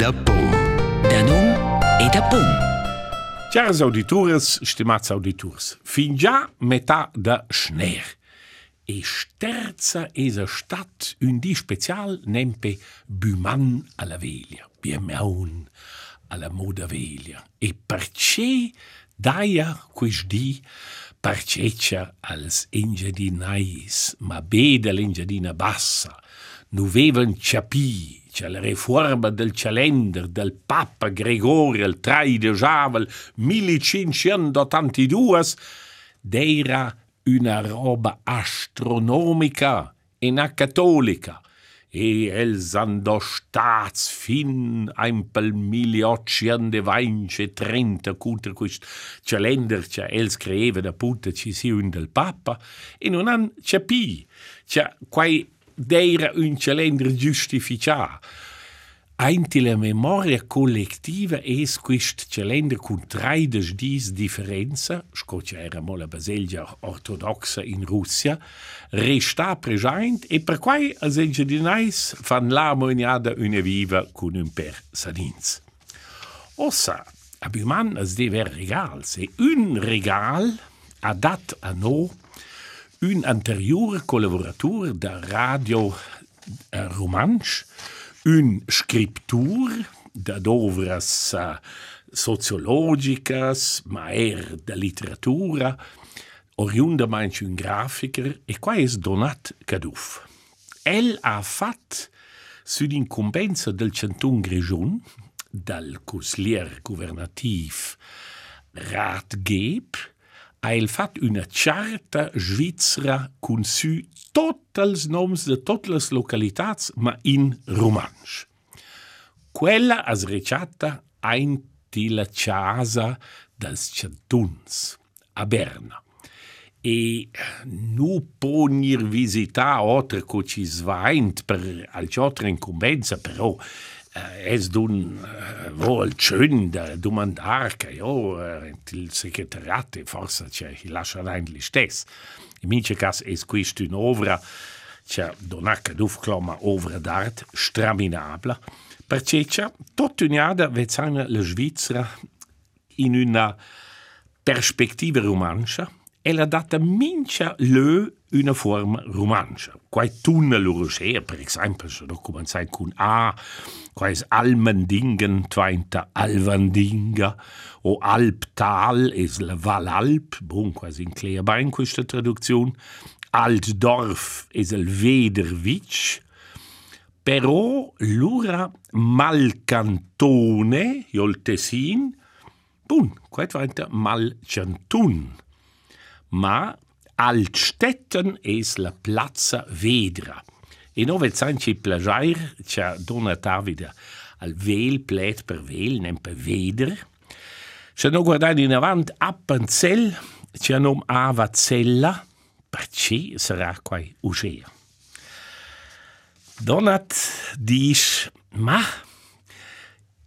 da pom. Da num e da pom. Caros auditores, stimats auditors, fin già metà da schner. E sterza esa stat un di special nempe Buman alla veglia, Biemaun alla moda veglia. E perché daia quis di parceccia als ingedinais, ma beda l'ingedina bassa, nu vevan ciapì, c'è la riforma del calender del Papa Gregorio il 3 de Javel 1582 d'era una roba astronomica e na cattolica. E els andò stats fin ein pel 1830 contra quist calender che els da punta ci si un del Papa e non han capì cioè quai d'eira un calender giustificar Einti la memoria collettiva es quist calender cun traides dis differenza, scocia era mo la baselgia ortodoxa in Russia, resta present e per quai als engedinais fan l'armoniada una viva cun un per sadins. Ossa, abuman as dever regals e un regal ha dat a no un anterior collaboratur da radio eh, romansch un scriptur da dovras uh, sociologicas, ma er da literatura, oriunda manch un grafiker, e qua es donat caduf. El ha fat sull'incombenza del centun Grigion, dal cuslier governativ Ratgeb, ha el fat una charta svizzera cun su tots els noms de totes les localitats, ma in romansch. Quella has reciata einti la casa dels cantuns, a Berna. E nu ponir visitar otre co ci svaint per otre incumbenza, però es d'un eh, vol schön da domandar che io eh, il segretariat forse c'è il lascia eigentlich stess. In mince cas es quist un'ovra c'è donaca d'ufcloma ovra d'art straminabla, perché c'è tutta un'ada vezzana la Svizzera in una perspectiva romancia e la data mincia le una forma romancia. Quai tunna l'orosea, per esempio, se documentai con A, quais Almendingen twainta Alvandinga, o Alptal es la Valalp, bon, quasi in clear in questa traduzione, Altdorf es el Vederwitsch, però l'ura Malcantone, jol Tessin, bon, quai twainta Malcantun, ma Altstetten es la Plaza Vedra. E no vet sanci plagiair, c'ha dona Davide al vel plet per vel, nem per veder. C'ha no guardare in avant a Pancel, c'ha nom Ava Zella, perché sarà quai uscea. Donat dice, ma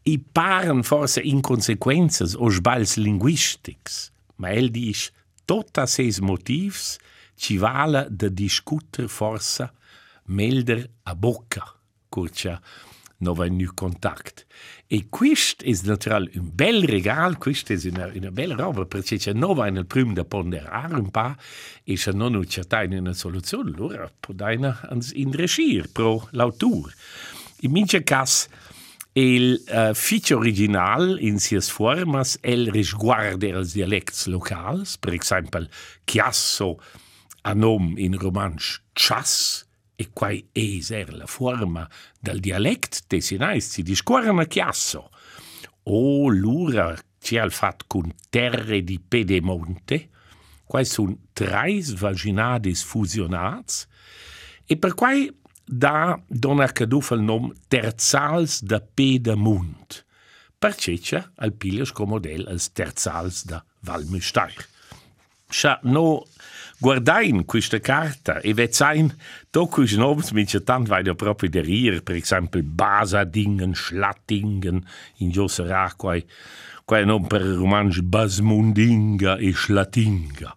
i paren forse inconsequences o sbals linguistics, ma el dice, tota ses motivs ci vala de discuter forsa melder a bocca, curcia no va nu contact. E quist is natural un bel regal, quist is una, una bella roba, perché c'è no va nel prim da ponderare un pa e c'è non c'è una soluzione, allora podaina ans indrescir pro l'autur. In mince cas, Il uh, feature original in sias formas el risguarda els dialects locals, per exemple, chiasso a nom in romansch chas, e quai eser la forma del dialect tesinais si discorrana chiasso. O l'ura ci al fat cun terre di pedemonte, quai sun trais vaginades fusionats, e per quai da dona caduf il nom terzals da Pedamunt, perceccia al piglias comodel als terzals da Valmüstair. Scha no guardain questa carta e vezzain tocus noms mince tant vai da proprio derir, per esempio Basadingen, Schlattingen, in Jossera quai, quai nom per romansch Basmundinga e Schlattinga.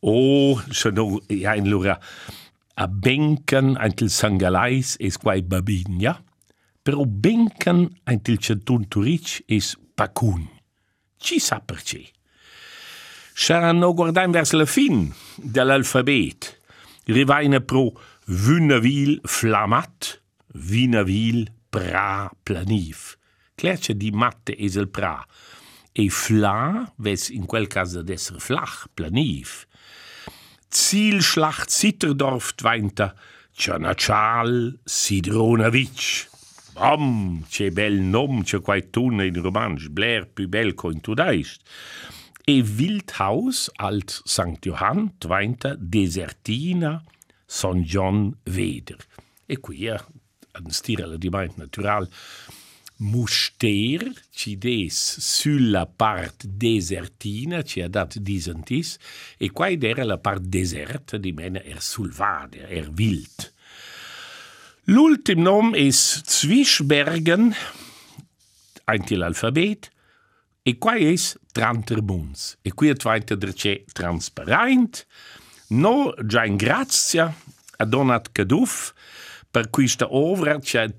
O, se no, ja in lura, a benken antel sangalais es quai babinja, però bencan ant il centun turic es pacun. Ci sa perché? Saranno guardando verso la fin dell'alfabet. Rivaina pro vunavil flamat, vinavil pra planif. Clerce di matte es il pra. E fla, ves in quel caso d'essere flach, planif. Zielschlacht Zitterdorf tweinta, Cianaccial Sidronavic. Bom, c'è bel nom, c'è quai tunne in romansch, Blair più bel co in tudaist. E Wildhaus alt St. Johann tweinta Desertina Son John Weder. E qui è un stile di mind natural muster ci des sulla part desertina ci ha dat disentis e quai era la part deserta di mena er sulvade, er wild. L'ultim nom es Zwischbergen, ein l'alfabet, e quai es Tranterbuns. E qui è tvaita derce transparent, no già in grazia, a donat caduf, per questa opera c'è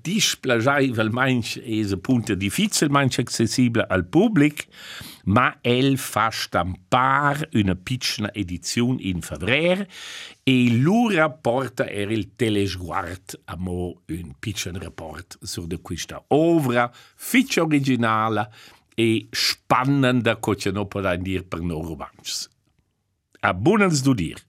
es appunto difficile manch accessibile al pubblico ma el fa stampar una piccola edizione in febbraio e l'ura porta er il telesguard a mo un piccolo rapport su questa opera fitch originale e spannende che non può dire per noi romanzi. A buon studiare.